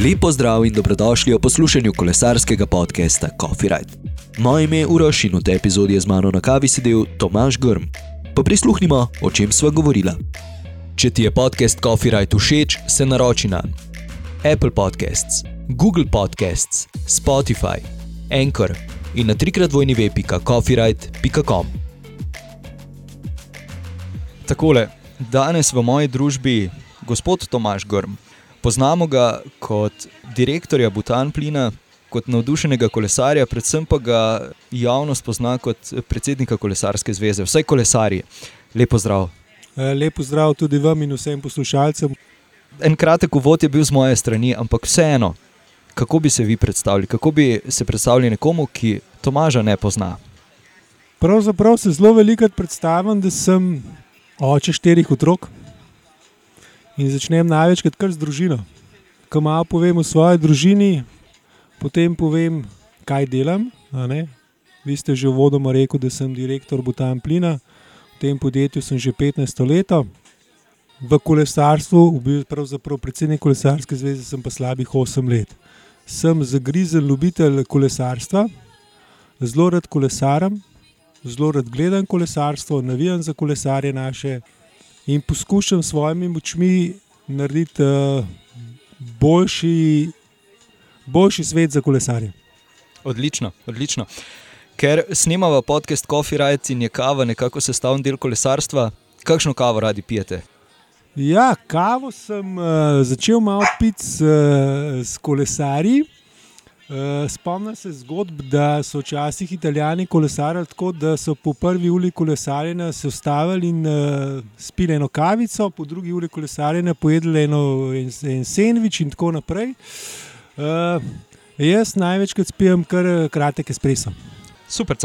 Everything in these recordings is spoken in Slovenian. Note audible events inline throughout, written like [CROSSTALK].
Lepo zdrav in dobrodošli v poslušanju kolesarskega podcasta Coffee Ride. Moje ime je Uroš in v tej epizodi je z mano na kavi sedel Tomaš Grm. Pa prisluhnimo, o čem sva govorila. Če ti je podcast Coffee Ride všeč, se naroči na Apple Podcasts, Google Podcasts, Spotify, Anchor in na trikrat vojni web.coffeeride.com. Takole, danes v moji družbi gospod Tomaš Grm. Poznamo ga kot direktorja Butan Plina, kot navdušenega kolesarja, predvsem pa ga javnost pozna kot predsednika Kolesarske zveze, vsaj kolesarji. Lepo zdrav. Lepo zdrav tudi vam in vsem poslušalcem. En kratek uvod je bil z moje strani, ampak vseeno, kako bi se vi predstavili, kako bi se predstavili nekomu, ki Tomaža ne pozna? Pravzaprav se zelo velikokrat predstavljam, da sem oče štirih otrok in začnem največkrat kar z družino. Ko malo povem o svoji družini, potem povem, kaj delam. Vi ste že vodoma rekel, da sem direktor Butan Plina, v tem podjetju sem že 15 let. V kolesarstvu, pravzaprav predsednik Kolesarske zveze, sem pa slabih 8 let. Sem zagrizen ljubitelj kolesarstva, zelo rad kolesarim, zelo rad gledam kolesarstvo, navijam za kolesarje naše in poskušam s svojimi močmi narediti uh, boljši, boljši svet za kolesarje. Odlično, odlično. Ker snemamo podcast Coffee Rights in je kava nekako sestavni del kolesarstva, kakšno kavo radi pijete? Ja, kavo sem uh, začel malo piti s, s kolesarji. Uh, spomnim se zgodb, da so včasih italijani kolesarili tako, da so po prvi uri kolesarjenja se ustavili in uh, spili eno kavico, po drugi uri kolesarjenja pojedli eno, en, en sendvič in tako naprej. Uh, jaz največkrat spijem kar kratek espresso. Super.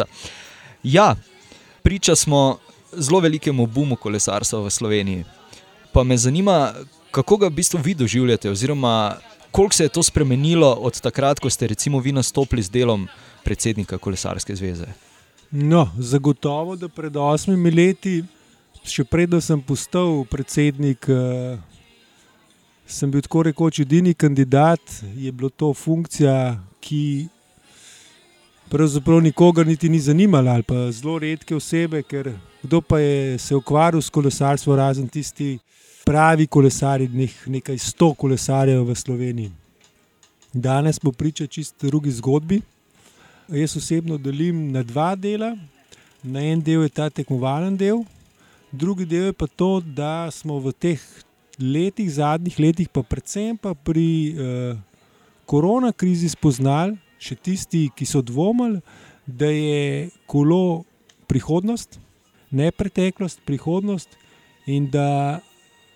Ja, priča smo zelo velikemu bumu kolesarstva v Sloveniji. Pa me zanima, kako ga v bistvu vi doživljate, oziroma koliko se je to spremenilo od takrat, ko ste recimo vi nastopili z delom predsednika Kolesarske zveze? No, zagotovo, da pred osmimi leti, še predtem sem postal predsednik, uh, sem bil tako rekoč edini kandidat, je bila to funkcija, ki pravzaprav nikogar niti ni zanimala, ali pa zelo redke osebe, ker kdo pa je se ukvarjal s kolesarstvom, razen tisti pravi kolesari, nekaj sto kolesarjev v Sloveniji. Danes smo priča čisto drugi zgodbi. Jaz osebno delim na dva dela. Na en del je ta tekmovalen del, drugi del je pa to, da smo v teh letih, zadnjih letih, pa predvsem pa pri eh, korona krizi spoznali, še tisti, ki so dvomili, da je kolo prihodnost, ne preteklost, prihodnost in da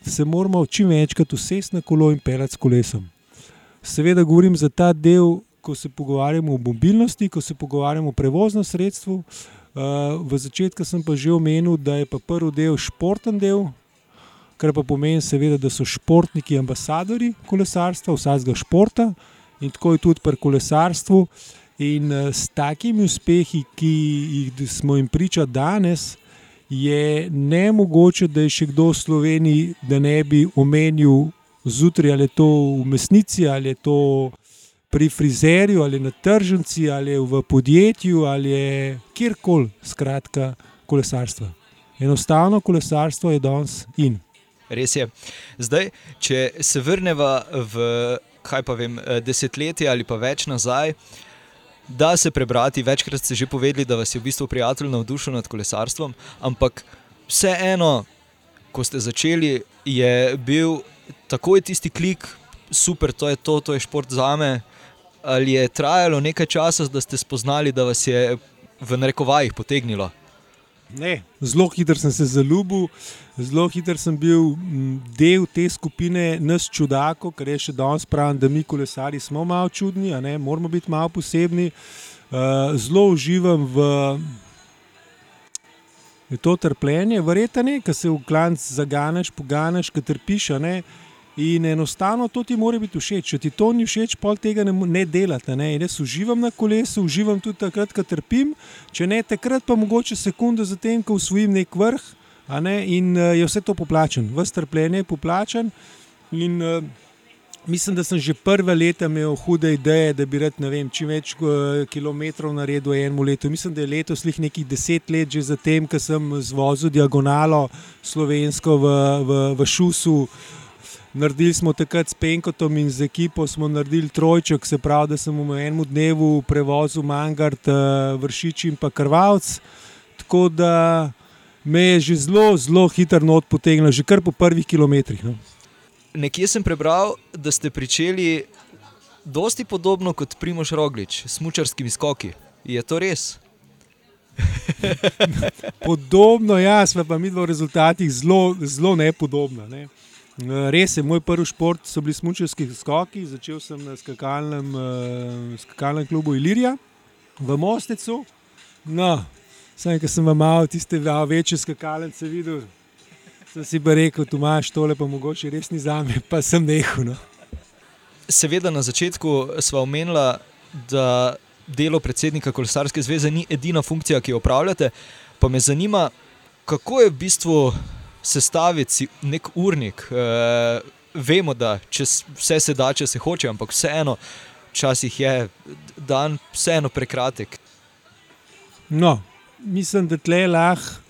se moramo čim večkrat usesti na kolo in pelati s kolesom. Seveda govorim za ta del, ko se pogovarjamo o mobilnosti, ko se pogovarjamo o prevoznem sredstvu. V začetku sem pa že omenil, da je pa prvi del športen del, kar pa pomeni, seveda, da so športniki ambasadori kolesarstva, vsakega športa in tako je tudi pri kolesarstvu. In s takimi uspehi, ki jih smo jim priča danes, je ne mogoče, da je še kdo v Sloveniji, da ne bi omenil zjutraj, ali je to v mesnici, ali je to pri frizerju, ali na tržnici, ali v podjetju, ali je kjerkoli, skratka, kolesarstvo. Enostavno kolesarstvo je danes in. Res je. Zdaj, če se vrnemo v vem, desetletje ali pa več nazaj, da se prebrati. Večkrat ste že povedali, da vas je v bistvu prijatelj navdušil nad kolesarstvom, ampak vseeno, ko ste začeli, je bil takoj tisti klik, super, to je to, to je šport za me. Ali je trajalo nekaj časa, da ste spoznali, da vas je v narekovajih potegnilo? Ne, zelo hitro sem se zaljubil, zelo hitro sem bil del te skupine, nas čudako, ker je še danes pravim, da mi kolesari smo malo čudni, moramo biti malo posebni. Uh, zelo uživam v to trpljenje, verjetno, ki se v klanc zaganeš, poganeš, ki trpiš. In enostavno to ti mora biti všeč. Če ti to ni všeč, pol tega ne, ne delate. Ne? Jaz uživam na kolesu, uživam tudi takrat, ko trpim, če ne takrat, pa mogoče sekundo zatem, ko usvojim nek vrh ne? in uh, je vse to poplačen. Vse trpljenje je poplačen. In uh, Mislim, da sem že prve leta imel hude ideje, da bi rad vem, čim več uh, kilometrov naredil v enem letu. Mislim, da je letos nekaj deset let že zatem, ko sem zvozil diagonalo slovensko v, v, v Šusu. Naredili smo takrat s Penkotom in z ekipo smo naredili trojček, se pravi, da sem v enem dnevu prevozil Mangard, uh, Vršič in pa Krvalc. Tako da me je že zelo, zelo hitro not potegnilo, že kar po prvih kilometrih. No. Nekje sem prebral, da ste začeli dosti podobno kot Primoš Roglič, s mučarskimi skoki. Je to res? [LAUGHS] podobno, ja, smo pa mi v rezultatih zelo, zelo nepodobna. Ne. Res je, moj prvi šport so bili smučarski skoki. Začel sem na skakalnem, uh, skakalnem klubu Ilirija v Mostecu. No, Sam, ki sem imel tiste večje skakalnice videl, sem si pa rekel, tu imaš tole, pa mogoče res ni za me, pa sem nehal. No. Seveda, na začetku smo omenili, da delo predsednika Kolesarske zveze ni edina funkcija, ki jo upravljate. Pa me zanima, kako je v bistvu sestaviti nek urnik. E, vemo, da vse se da, če se hoče, ampak vseeno, včasih je dan vseeno prekratek. No, mislim, da tle lahko.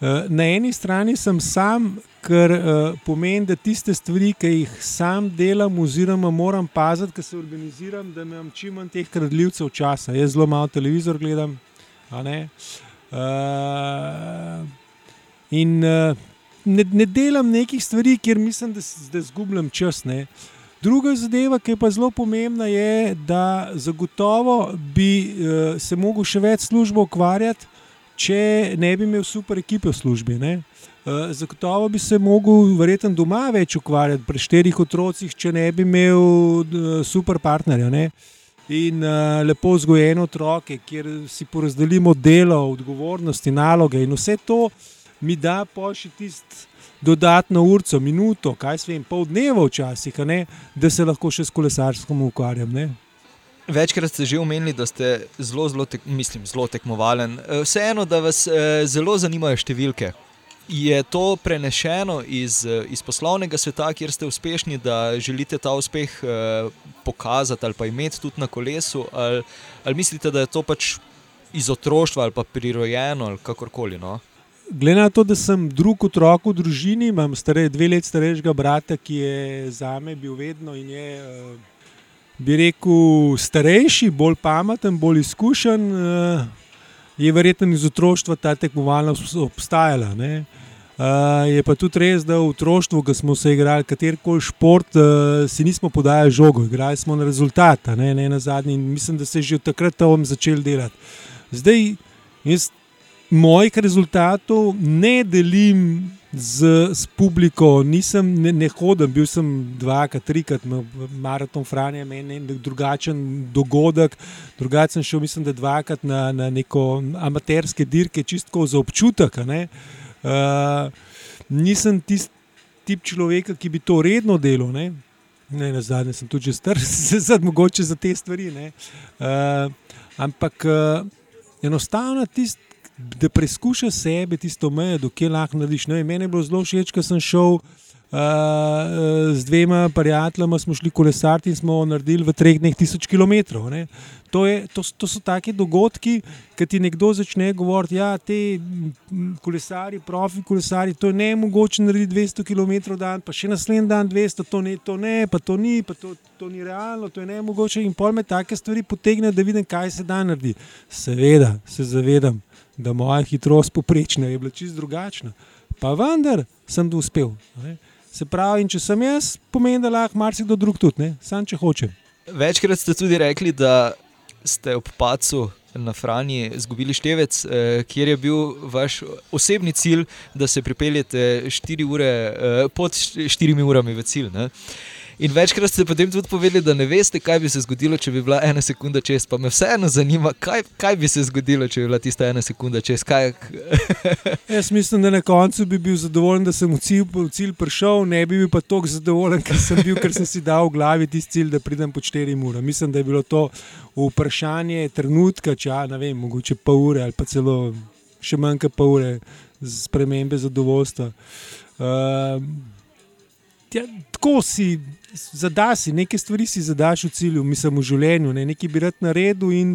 Eh, na eni strani sem sam, ker uh, pomeni, da tiste stvari, ki jih sam delam, oziroma moram paziti, da se organiziram, da imam čim manj teh kradljivcev časa. Jaz zelo malo televizor gledam. Uh, in uh, ne, ne delam nekih stvari, kjer mislim, da, da zgubljam čas. Ne. Druga zadeva, ki je pa zelo pomembna, je, da zagotovo bi uh, se lahko še več službo ukvarjati, če ne bi imel super ekipe v službi. Uh, zagotovo bi se lahko, verjetno, doma več ukvarjati pri štirih otrocih, če ne bi imel uh, super partnerja. Ne? In uh, lepo vzgojeno otroke, kjer si porazdelimo delo, odgovornosti, naloge in vse to mi da pošiljati tisti dodatno urco, minuto, kaj se vem, pol dneva včasih, da se lahko še s kolesarstvom ukvarjam. Ne? Večkrat ste že omenili, da ste zelo, zelo, tek, mislim, zelo tekmovalen. E, vseeno, da vas eh, zelo zanimajo številke. Je to prenešeno iz, e, iz poslovnega sveta, kjer ste uspešni, da želite ta uspeh eh, pokazati ali pa imeti tudi na kolesu, ali, ali mislite, da je to pač iz otroštva ali pa prirojeno ali kakorkoli? No? Glede na to, da sem drug otrok v družini, imam stare, dve leti starejšega brata, ki je za me bil vedno in je, eh, bi rekel, starejši, bolj pameten, bolj izkušen, eh, je verjetno iz otroštva ta tekmovalnost obstajala. Ne? Uh, je pa tudi res, da v otroštvu, ko smo se igrali katerkoli šport, uh, si nismo podajali žogo, igrali smo na rezultat, ne, ne na zadnji. Mislim, da se je že od takrat tam začel delati. Zdaj, jaz mojih rezultatov ne delim z, z publiko, nisem ne, ne hodim, bil sem dvakrat, trikrat, maraton Franja, meni je drugačen dogodek. Drugače sem šel, mislim, da dvakrat na, na neko amaterske dirke, čistko za občutek. Uh, nisem tisti tip človeka, ki bi to redno delal. Ne? Ne, na zadnje sem tudi star, [LAUGHS] zdaj mogoče za te stvari. Uh, ampak uh, enostavno tisti da preizkuša sebe, tisto mejo, dokaj lahko narediš. No, meni je bilo zelo všeč, ko sem šel. Uh, z dvema prijateljema smo šli kolesariti in smo naredili v treh dneh tisoč km. To, je, to, to so taki dogodki, ki ti nekdo začne govoriti, da ja, te kolesari, profi kolesari, to je ne mogoče narediti 200 km dan, pa še naslednji dan 200, to ne, to ne, pa to ni, pa to, to ni realno, to je ne mogoče. In pol me take stvari potegne, da vidim, kaj se da narediti. Seveda se zavedam da moja hitrost poprečna je bila čist drugačna. Pa vendar sem to uspel. Ne? Se pravi, če sem jaz, pomeni, da lahko marsikdo drug tudi, sam če hoče. Večkrat ste tudi rekli, da ste ob pacu na Franji izgubili števec, eh, kjer je bil vaš osebni cilj, da se pripeljete ure, eh, pod 4 urami v cilj. Ne? In večkrat ste potem tudi povedali, da ne veste, kaj bi se zgodilo, če bi bila ena sekunda čez. Pa me vseeno zanima, kaj, kaj bi se zgodilo, če bi bila tista ena sekunda čez. [LAUGHS] Jaz mislim, da na koncu bi bil zadovoljen, da sem v cilj, v cilj prišel, ne bi bil pa tako zadovoljen, ker sem, bil, ker sem si dal v glavi tisti cilj, da pridem po 4 ure. Mislim, da je bilo to vprašanje trenutka, če ne vem, mogoče pol ure ali pa celo še manj kot pol ure, spremembe zadovoljstva. Uh, Ja, tako si, zadasi, nekaj stvari si zadaš v cilju, mislim, v življenju, ne, nekaj bi rad naredil in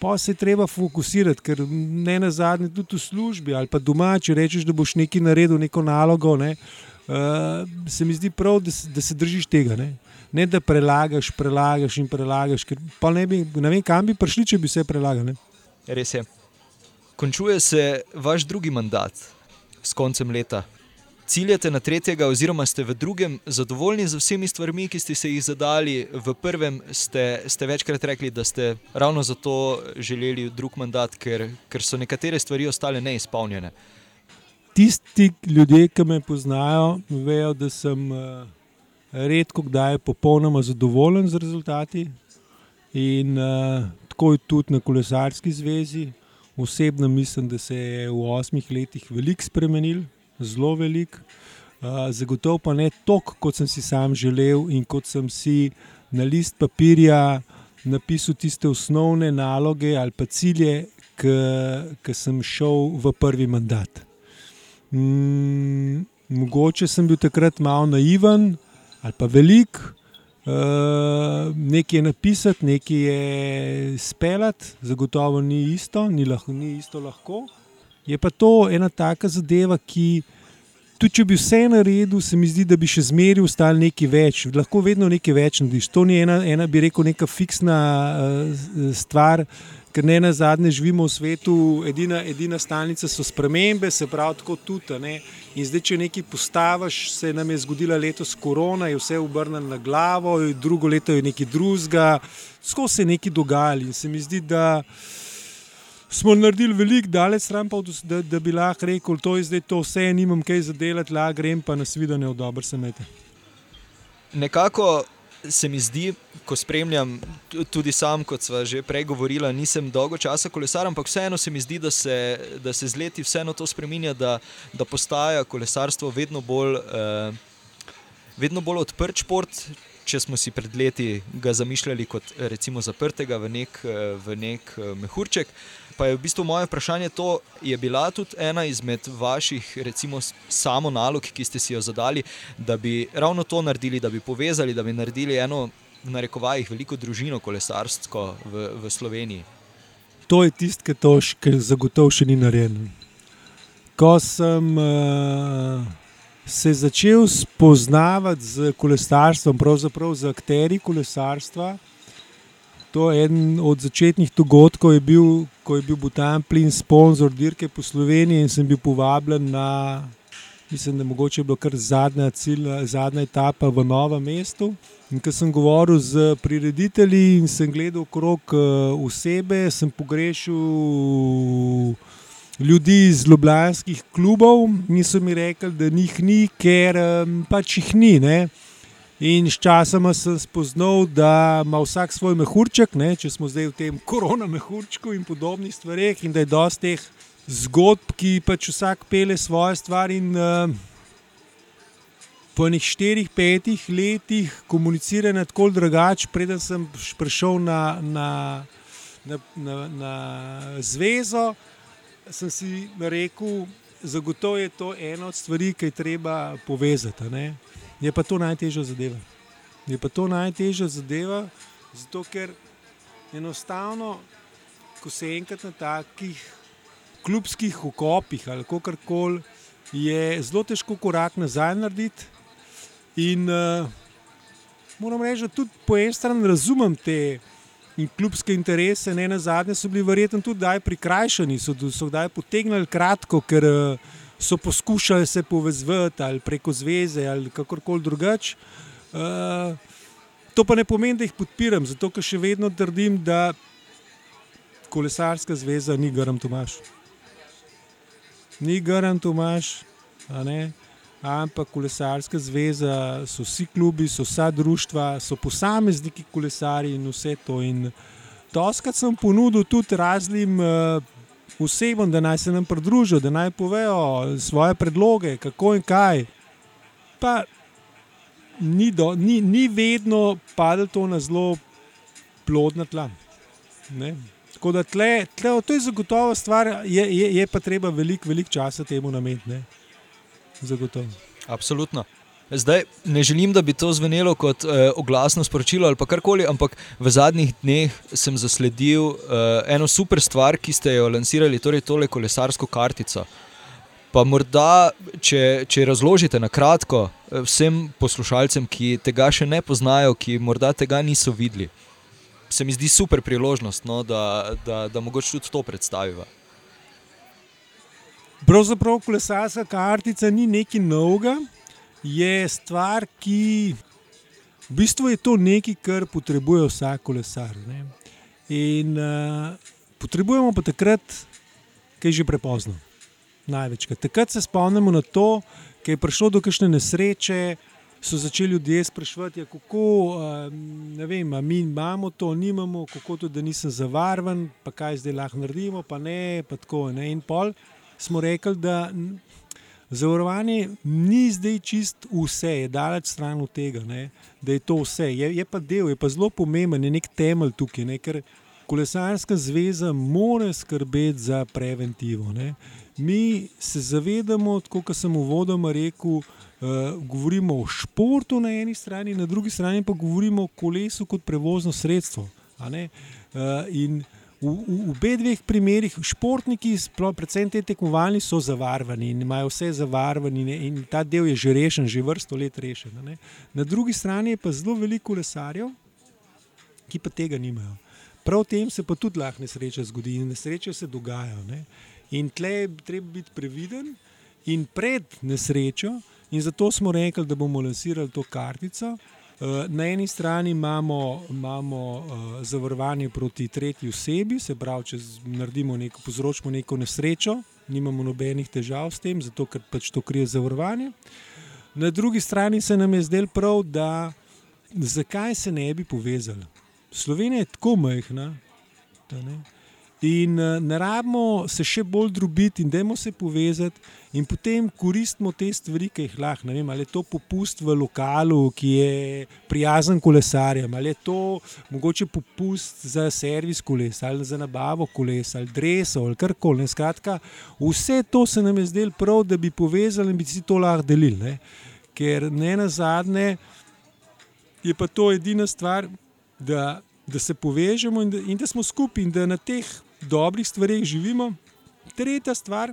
pa se treba fokusirati, ker ne na zadnje, tudi v službi ali pa doma, če rečeš, da boš nekaj naredil, neko nalogo, ne, uh, se mi zdi prav, da, da se držiš tega. Ne. ne da prelagaš, prelagaš in prelagaš, ker pa ne, bi, ne vem, kam bi prišli, če bi vse prelagali. Res je. Končuje se vaš drugi mandat s koncem leta ciljate na tretjega, oziroma ste v drugem zadovoljni z vsemi stvarmi, ki ste se jih zadali, v prvem ste, ste večkrat rekli, da ste ravno zato želeli drug mandat, ker, ker so nekatere stvari ostale neizpolnjene. Tisti ljudje, ki me poznajo, vejo, da sem uh, redko kdaj popolnoma zadovoljen z rezultati. In uh, tako je tudi na kolesarski zvezi. Osebno mislim, da se je v osmih letih veliko spremenil, zelo velik, uh, zagotovo pa ne toliko, kot sem si sam želel in kot sem si na list papirja napisal tiste osnovne naloge ali pa cilje, ki sem šel v prvi mandat. Mm, mogoče sem bil takrat malo naiven ali pa velik. Uh, nekaj je napisati, nekaj je speljati, zagotovo ni isto, ni, lahko, ni isto lahko. Je pa to ena taka zadeva, ki tudi če bi vse naredil, se mi zdi, da bi še zmeraj ostal nekaj več, lahko vedno nekaj več narediš. To ni ena, ena bi rekel, neka fiksna uh, stvar. Ker ne na zadnje živimo v svetu, edina, edina stalnica so spremembe, se pravi, tako tudi. Ne? In zdaj, če nekaj postaviš, se nam je zgodila letos korona, je vse obrnjeno na glavo, drugo leto je nekaj drugega, skozi se nekaj dogajalo. In se mi zdi, da smo naredili veliko, daleč stran, pa, da, da bi lahko rekel, to je zdaj to vse, nimam kaj za delati, la grem pa na svidane v dobro semete. Nekako se mi zdi, ko spremljam tudi sam, kot sva že prej govorila, nisem dolgo časa kolesar, ampak vseeno se mi zdi, da se, da se z leti vseeno to spremenja, da, da postaja kolesarstvo vedno bolj, eh, vedno bolj odprt šport. Če smo si pred leti ga zamišljali kot recimo zaprtega v nek, v nek mehurček, pa je v bistvu moje vprašanje to, je bila tudi ena izmed vaših, recimo, samo nalog, ki ste si jo zadali, da bi ravno to naredili, da bi povezali, da bi naredili eno, v narekovajih, veliko družino kolesarsko v, v Sloveniji. To je tisto, kar to še zagotovo še ni narejeno. Ko sem uh, se začel spoznavati z kolesarstvom, pravzaprav z akteri kolesarstva. To je eden od začetnih dogodkov, je bil, ko je bil Butan plin sponzor dirke po Sloveniji in sem bil povabljen na, mislim, da mogoče je bilo kar zadnja, cilj, zadnja etapa v novem mestu. In ko sem govoril z prireditelji in sem gledal okrog osebe, eh, sem pogrešil ljudi iz ljubljanskih klubov in so mi rekli, da njih ni, ker eh, pač jih ni. Ne? In sčasoma sem spoznal, da ima vsak svoj mehurček, ne, če smo zdaj v tem korona mehurčku in podobnih stvareh, in da je dosti teh zgodb, ki pač vsak pele svoje stvari. In, uh, po enih štirih, petih letih komuniciranja tako drugače, preden sem prišel na, na, na, na, na zvezo, sem si rekel, zagotovo je to ena od stvari, ki je treba povezati. Ne. Je pa to najtežja zadeva. Je pa to najtežja zadeva, zato ker enostavno, ko se enkrat na takih klubskih okopih ali kako koli, je zelo težko korak nazaj narediti. In uh, moram reči, da tudi po eni strani razumem te in klubske interese, ne na zadnje, so bili verjetno tudi prikrajšani, so, so kdaj potegnili kratko, ker. Uh, so poskušali se povezati ali preko zveze ali kakorkoli drugače. Uh, to pa ne pomeni, da jih podpiram, zato ker še vedno trdim, da kolesarska zveza ni garam Tomaš. Ni garam Tomaš, ampak kolesarska zveza so vsi klubi, so vsa društva, so posamezniki kolesari in vse to. In Toskrat sem ponudil tudi raznim uh, osebam, da naj se nam pridružijo, da naj povejo svoje predloge, kako in kaj. Pa ni, do, ni, ni vedno padlo to na zelo plodna tla. Ne? Tako da tle, tle, to je zagotovo stvar, je, je, je pa treba veliko velik časa temu nameniti. Zagotovo. Absolutno. Zdaj, ne želim, da bi to zvenelo kot eh, oglasno sporočilo ali karkoli, ampak v zadnjih dneh sem zasledil eh, eno super stvar, ki ste jo lansirali, torej tole kolesarsko kartico. Pa morda, če, če razložite na kratko eh, vsem poslušalcem, ki tega še ne poznajo, ki morda tega niso videli, se mi zdi super priložnost, no, da, da, da mogoče tudi to predstaviva. Pravzaprav kolesarska kartica ni nekaj novega je stvar, ki v bistvu je to nekaj, kar potrebuje vsak kolesar. Ne? In uh, potrebujemo pa takrat, ki je že prepozno. Največkrat. Takrat se spomnimo na to, ki je prišlo do kakšne nesreče. So začeli ljudje sprašovati, ja, kako uh, vem, mi imamo to, nimamo, kako to, da nisem zavarvan, pa kaj zdaj lahko naredimo, pa ne. Pa tako, ne. In pol smo rekli, da Zavarovanje ni zdaj čist vse, je daleč stran od tega, ne, da je to vse. Je, je pa del, je pa zelo pomemben, je nek temelj tukaj, ne, ker kolesarska zveza mora skrbeti za preventivo. Ne. Mi se zavedamo, kot sem uvodoma rekel, uh, govorimo o športu na eni strani, na drugi strani pa govorimo o kolesu kot prevozno sredstvo. Uh, in V, v obeh dveh primerih športniki, predvsem te tekmovalni, so zavarvani in imajo vse zavarvani, ne, in ta del je že rešen, že vrsto let rešen. Ne. Na drugi strani je pa zelo veliko lesarjev, ki pa tega nimajo. Prav tem se pa tudi lahko nesreče zgodi in nesreče se dogajajo. Ne. In tle je treba biti previden in pred nesrečo, in zato smo rekli, da bomo lansirali to kartico. Eh, na eni strani imamo, imamo uh, zavarovanje proti tretji osebi, se pravi, če naredimo neko, povzročimo neko nesrečo, nimamo nobenih težav s tem, zato ker pač to krije zavarovanje. Na drugi strani se nam je zdelo prav, da zakaj se ne bi povezali. Slovenija je tako majhna. In uh, ne rabimo se še bolj drobiti, in dajmo se povezati, in potem koristimo te stvari, ki jih lahko. Ne vem, ali je to popust v lokalu, ki je prijazen kolesarjem, ali je to mogoče popust za servis kolesa, ali za nabavo kolesa, ali drevesa, ali karkoli. Skratka, vse to se nam je zdelo prav, da bi povezali in bi si to lahko delili. Ne? Ker ne na zadnje je pa to edina stvar. Da, da se povežemo in da, in da smo skupaj, in da na teh dobrih stvareh živimo. Tretja stvar,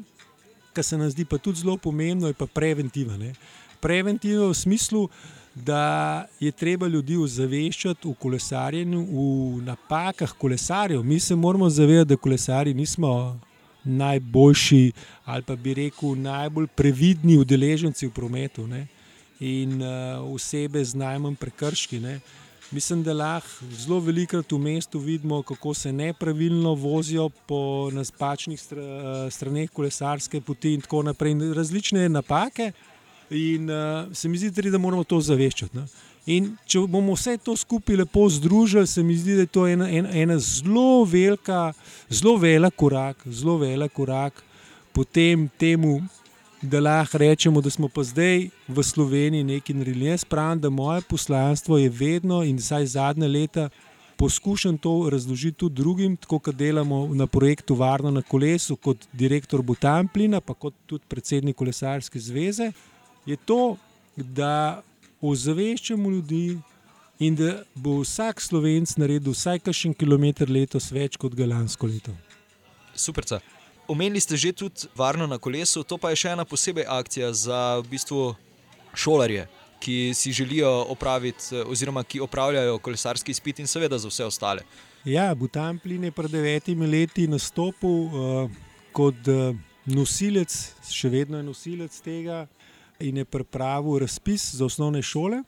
ki se nam zdi pa tudi zelo pomembna, je pa preventiva. Ne? Preventiva v smislu, da je treba ljudi ozaveščati v kolesarjenju, v napakah kolesarjev. Mi se moramo zavedati, da kolesari nismo najboljši ali pa bi rekel najbolj previdni udeleženci v prometu ne? in uh, osebe z najmanj prekrški. Ne? Mislim, da lahko zelo velikokrat v mestu vidimo, kako se nepravilno vozijo po napačnih straneh kolesarske poti in tako naprej. In različne napake. In uh, se mi zdi, da moramo to zaveščati. Ne? In če bomo vse to skupaj lepo združili, se mi zdi, da je to ena, ena, ena zelo velika, zelo velik korak, zelo velik korak potem temu da lahko rečemo, da smo pa zdaj v Sloveniji nekaj naredili. Jaz pravim, da moje poslanstvo je vedno in zdaj zadnje leta poskušam to razložiti tudi drugim, tako kot delamo na projektu Varno na kolesu, kot direktor Butamplina, pa kot tudi predsednik Kolesarske zveze. Je to, da ozaveščamo ljudi in da bo vsak slovenc naredil vsaj kakšen kilometr letos več kot ga lansko leto. Super. Omenili ste že tudi varno na kolesu, to pa je še ena posebej akcija za v bistvu šolarje, ki si želijo opraviti, oziroma ki opravljajo kolesarski spit in seveda za vse ostale. Ja, Butamplin je pred devetimi leti nastopil uh, kot uh, nosilec, še vedno je nosilec tega, in je pripravil razpis za osnovne šole.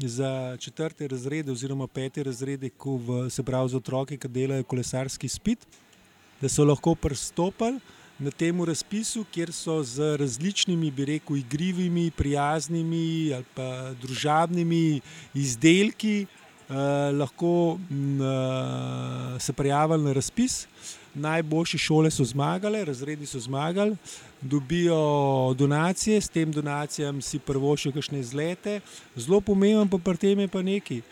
Za četrte razrede, oziroma pete razrede, ko v, se pravi za otroke, ki delajo kolesarski spit da so lahko pristopili na tem razpisu, kjer so z različnimi, bi rekel, igrivimi, prijaznimi ali pa družabnimi izdelki eh, lahko m, eh, se prijavili na razpis. Najboljše šole so zmagale, razredi so zmagali, dobijo donacije, s tem donacijam si prvo še kakšne izlete. Zelo pomembno pa pri tem je pa nekaj,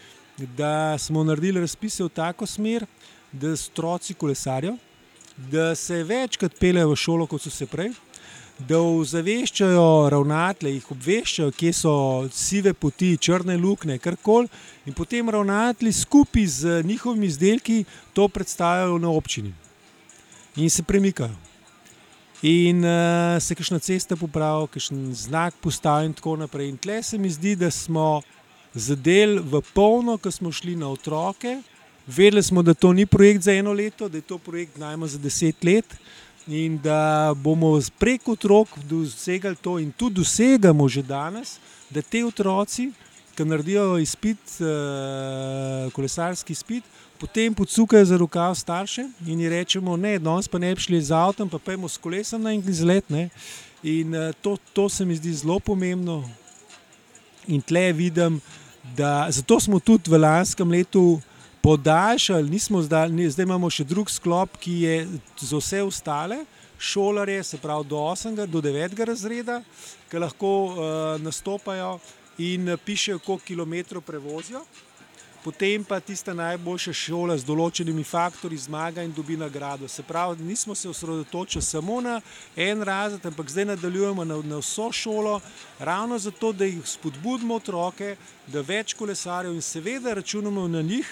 da smo naredili razpise v tako smer, da stroci kolesarjev, da se večkrat pelejo v šolo, kot so se prej. da ozaveščajo ravnatelje, jih obveščajo, kje so sive poti, črne luknje, karkoli, in potem ravnatelji skupaj z njihovimi izdelki to predstavljajo na občini in se premikajo. In uh, se kakšna cesta popravi, kakšen znak postavi, in tako naprej. In tle se mi zdi, da smo zadeli v polno, ko smo šli na otroke. Vedeli smo, da to ni projekt za eno leto, da je to projekt najmanj za deset let in da bomo preko otrok dosegali to, in tudi dosegamo že danes, da te otroci, ki naredijo izpit, uh, kolesarski izpit, potem podsukajo za rokav starše in jim rečemo, ne, danes pa ne bi šli z avtom, pa pojmo s kolesom na en izlet. Ne. In uh, to, to se mi zdi zelo pomembno. In tle vidim, da zato smo tudi v lanskem letu podaljšali, nismo zdaj, zdaj imamo še drug sklop, ki je za vse ostale šolare, se pravi do 8. do 9. razreda, ki lahko uh, nastopajo in pišejo, koliko kilometrov prevozijo potem pa tista najboljša šola z določenimi faktori zmaga in dobi nagrado. Se pravi, nismo se osredotočili samo na en razred, ampak zdaj nadaljujemo na, na vso šolo, ravno zato, da jih spodbudimo otroke, da več kolesarjev in seveda računamo na njih.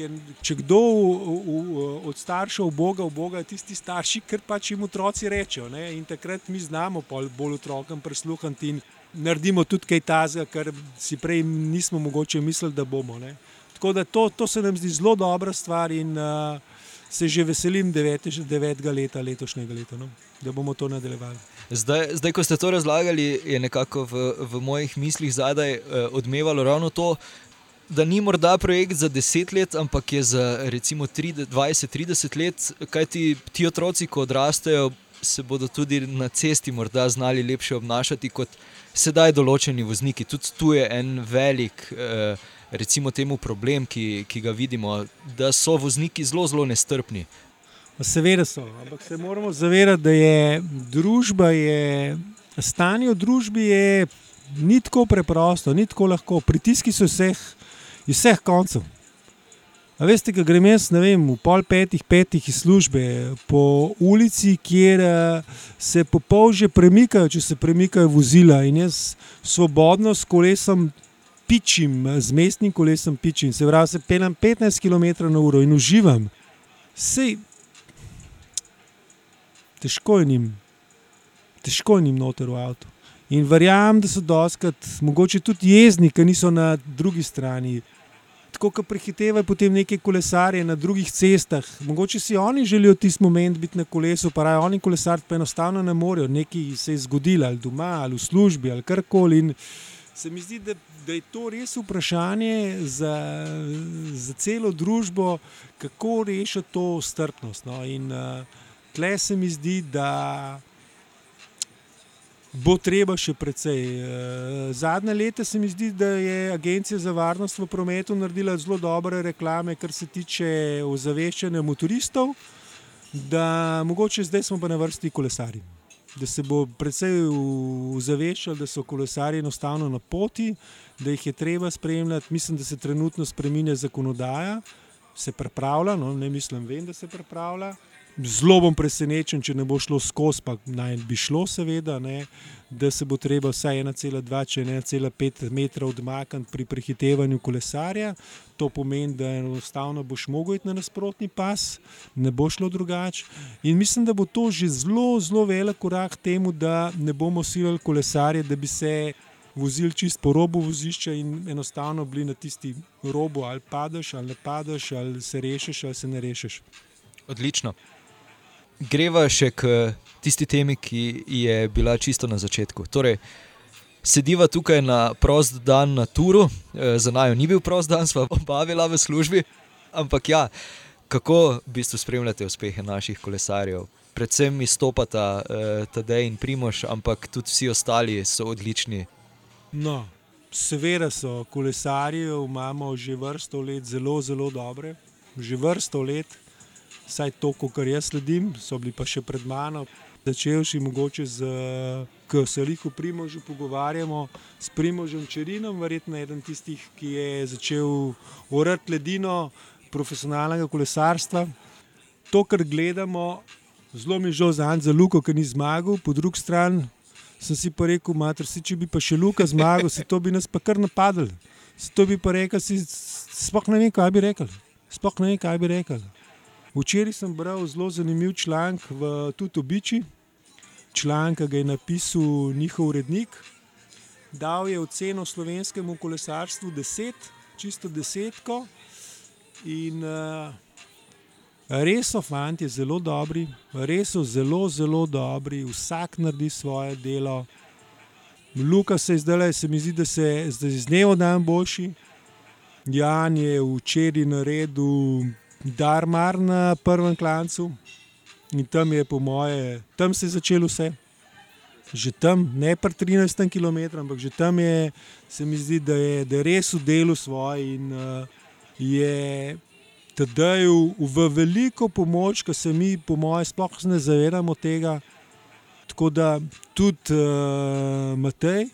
Ker če kdo v, v, od staršev v Boga, v Boga, tisti starši, kar pač jim otroci rečejo. In takrat mi znamo bolj otrokom prisluhniti in naredimo tudi kaj tazga, kar si prej nismo mogoče mislili, da bomo. Ne? Tako da to, to se nam zdi zelo dobra stvar in uh, se že veselim devetega leta letošnjega leta, no? da bomo to nadaljevali. Zdaj, zdaj, ko ste to razlagali, je nekako v, v mojih mislih zadaj uh, odmevalo ravno to, da ni morda projekt za deset let, ampak je za recimo 20-30 let, kajti ti otroci, ko odrastejo, se bodo tudi na cesti morda znali lepše obnašati kot sedaj določeni vozniki. Tudi tu je en velik. Uh, recimo temu problem, ki, ki ga vidimo, da so vozniki zelo, zelo nestrpni. Seveda so, ampak se moramo zavedati, da je družba, je, stanje v družbi je ni tako preprosto, ni tako lahko. Pritiski so vseh, vseh koncev. A veste, kaj grem jaz, ne vem, v pol petih, petih iz službe, po ulici, kjer se popolže premikajo, če se premikajo vozila in jaz svobodno s kolesom pičim, z mestnim kolesom pičim, se pravi, se pelem 15 km na uro in uživam. Sej, težko je njim, težko je njim noter v avtu. In verjamem, da so doskrat, mogoče tudi jezni, ki niso na drugi strani. Tako kot prehitevajo potem neke kolesarje na drugih cestah, mogoče si oni želijo tisti moment biti na kolesu, pa raje oni kolesarji pa enostavno ne morejo, nekaj se je zgodilo ali doma ali v službi ali karkoli. In se mi zdi, da da je to res vprašanje za, za celo družbo, kako rešiti to strpnost. No? In uh, tle se mi zdi, da bo treba še precej. Uh, zadnje leta se mi zdi, da je Agencija za varnost v prometu naredila zelo dobre reklame, kar se tiče ozaveščanja motoristov, da mogoče zdaj smo pa na vrsti kolesarji da se bo predvsej ozaveščal, da so kolesari enostavno na poti, da jih je treba spremljati. Mislim, da se trenutno spremenja zakonodaja, se pripravlja, no, ne mislim, vem, da se pripravlja. Zelo bom presenečen, če ne bo šlo skozi, pa naj bi šlo, seveda, ne, da se bo treba vsaj 1,2, če ne 1,5 metra odmakniti pri prehitevanju kolesarja. To pomeni, da enostavno boš mogel iti na nasprotni pas, ne bo šlo drugače. In mislim, da bo to že zelo, zelo velik korak temu, da ne bomo silili kolesarje, da bi se vozili čist po robu vozišča in enostavno bili na tisti robu, ali padeš, ali ne padeš, ali se rešiš, ali se ne rešiš. Odlično. Greva še k tisti temi, ki je bila čisto na začetku. Torej, sediva tukaj na prost dan na turu, e, za nami ni bil prost dan, sva obavila v službi. Ampak ja, kako v bistvu spremljate uspehe naših kolesarjev? Predvsem izstopata uh, Tadej in Primoš, ampak tudi vsi ostali so odlični. No, seveda so kolesarji, imamo že vrsto let zelo, zelo dobre, že vrsto let vsaj to, kar jaz sledim, so bili pa še pred mano. Začel si mogoče z, ki se veliko primožju pogovarjamo, s primožjem Čerinom, verjetno eden tistih, ki je začel urati ledino profesionalnega kolesarstva. To, kar gledamo, Zelo mi je žal za Anza Luko, ki ni zmagal, po drugi strani sem si pa rekel, mater, si, če bi pa še Luka zmagal, si to bi nas pa kar napadli. Si to bi pa rekel, si sploh ne vem, kaj bi rekel. Sploh ne vem, kaj bi rekel. Včeraj sem bral zelo zanimiv članek v Tutobiči. Članek ga je napisal njihov urednik. Dal je oceno slovenskemu kolesarstvu 10, čisto desetko. In uh, res so fanti zelo dobri, res so zelo, zelo dobri, vsak naredi svoje delo. Luka se je zdaj, se mi zdi, da se zdaj z dnevom dan boljši. Jan je včeraj naredil Darmar na prvem klancu in tam je, po moje, tam se je začelo vse. Že tam, ne pri 13 km, ampak že tam je, se mi zdi, da je, da je res v delu svoj in uh, je tedaj v veliko pomoč, ker se mi, po moje, sploh ne zavedamo tega. Tako da tudi uh, Matej,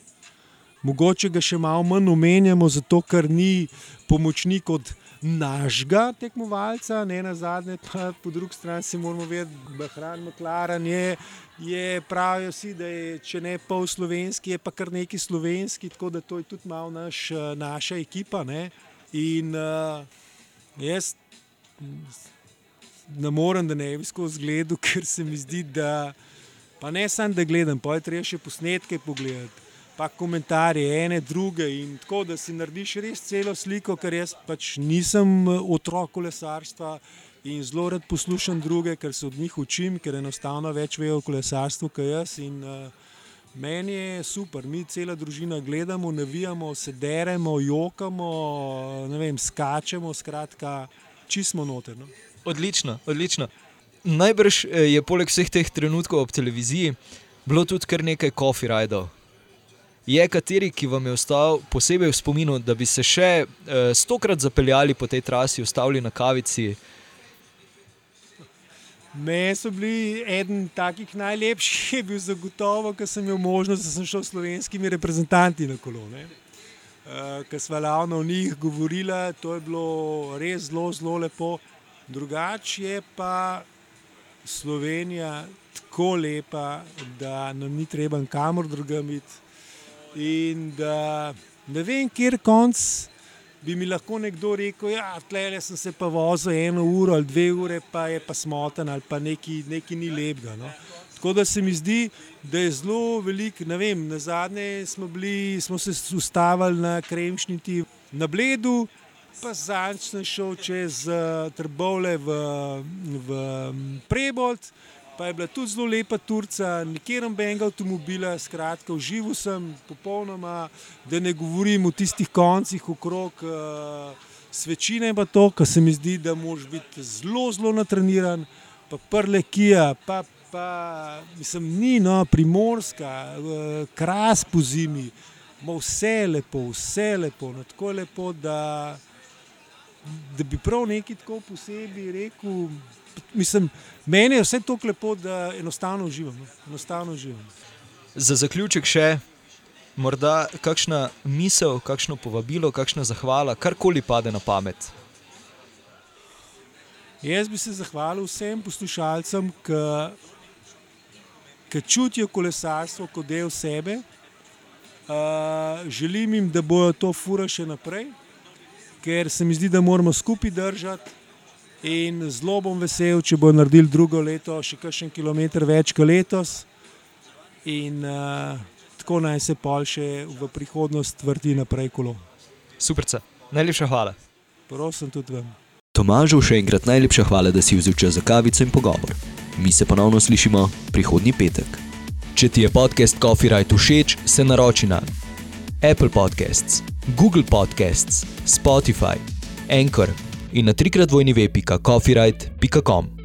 mogoče ga še malo manj omenjamo, zato ker ni pomočnik od našega tekmovalca, ne na zadnje, pa po drugi strani si moramo vedeti, da Bahran McLaren je, je pravijo vsi, da je če ne pol slovenski, je pa kar neki slovenski, tako da to je tudi malo naš, naša ekipa. Ne? In uh, jaz ne morem, da ne bi skozi gledal, [LAUGHS] ker se mi zdi, da pa ne samo da gledam, pa je treba še posnetke pogledati. Pa komentarje, ene, druge, in tako da si narediš res celo sliko, ker jaz pač nisem otrok kolesarstva in zelo rad poslušam druge, ker se od njih učim, ker enostavno več vejo o kolesarstvu kot jaz. In, uh, meni je super, mi cela družina gledamo, navijamo, se deremo, jokamo, vem, skačemo, skratka, čismo noterno. Odlično, odlično. Najbrž je poleg vseh teh trenutkov ob televiziji bilo tudi kar nekaj coffee rajdov. Je kateri, ki vam je ostal posebej v spominu, da bi se še uh, stokrat zapeljali po tej trasi, ustavili na kavici? Meni so bili eden takih najlepših, je bil zagotovo, ker sem imel možnost, da sem šel s slovenskimi reprezentanti na kolone. Uh, ker smo ravno o njih govorili, to je bilo res zelo, zelo lepo. Drugače je pa Slovenija tako lepa, da nam ni treba kamor drugam iti. In da ne vem, kjer konc bi mi lahko nekdo rekel, da ja, tle sem se pa vozil eno uro ali dve ure, pa je pa smoten ali pa neki ni lepega. No. Tako da se mi zdi, da je zelo velik. Na zadnje smo, bili, smo se ustavili na Kremšniti na Bledu, pa zadnjič sem šel čez uh, Trbovle v, v Prebold pa je bila tudi zelo lepa Turca, nikjer nobenega avtomobila, skratka, užival sem popolnoma, da ne govorim o tistih koncih okrog uh, svečine, pa to, kar se mi zdi, da moraš biti zelo, zelo natreniran, pa prle kija, pa, pa mislim, ni no, primorska, uh, kras po zimi, ima vse lepo, vse lepo, no, tako lepo, da, da bi prav nekaj tako posebej rekel mislim, meni je vse tako lepo, da enostavno uživam. No. Enostavno uživam. Za zaključek še. Morda kakšna misel, kakšno povabilo, kakšna zahvala, karkoli pade na pamet. Jaz bi se zahvalil vsem poslušalcem, ki čutijo kolesarstvo kot del sebe. Uh, želim jim, da bojo to fura še naprej, ker se mi zdi, da moramo skupaj držati. In zelo bom vesel, če bo naredil drugo leto še kakšen kilometr več kot letos. In uh, tako naj se pol še v prihodnost vrti naprej kolo. Super, najlepša hvala. Prosim tudi vam. Tomažu še enkrat najlepša hvala, da si vzel čas za kavico in pogovor. Mi se ponovno slišimo prihodnji petek. Če ti je podcast Coffee Right všeč, se naroči na Apple Podcasts, Google Podcasts, Spotify, Anchor in na trikrat vojni ve.coffeeright.com.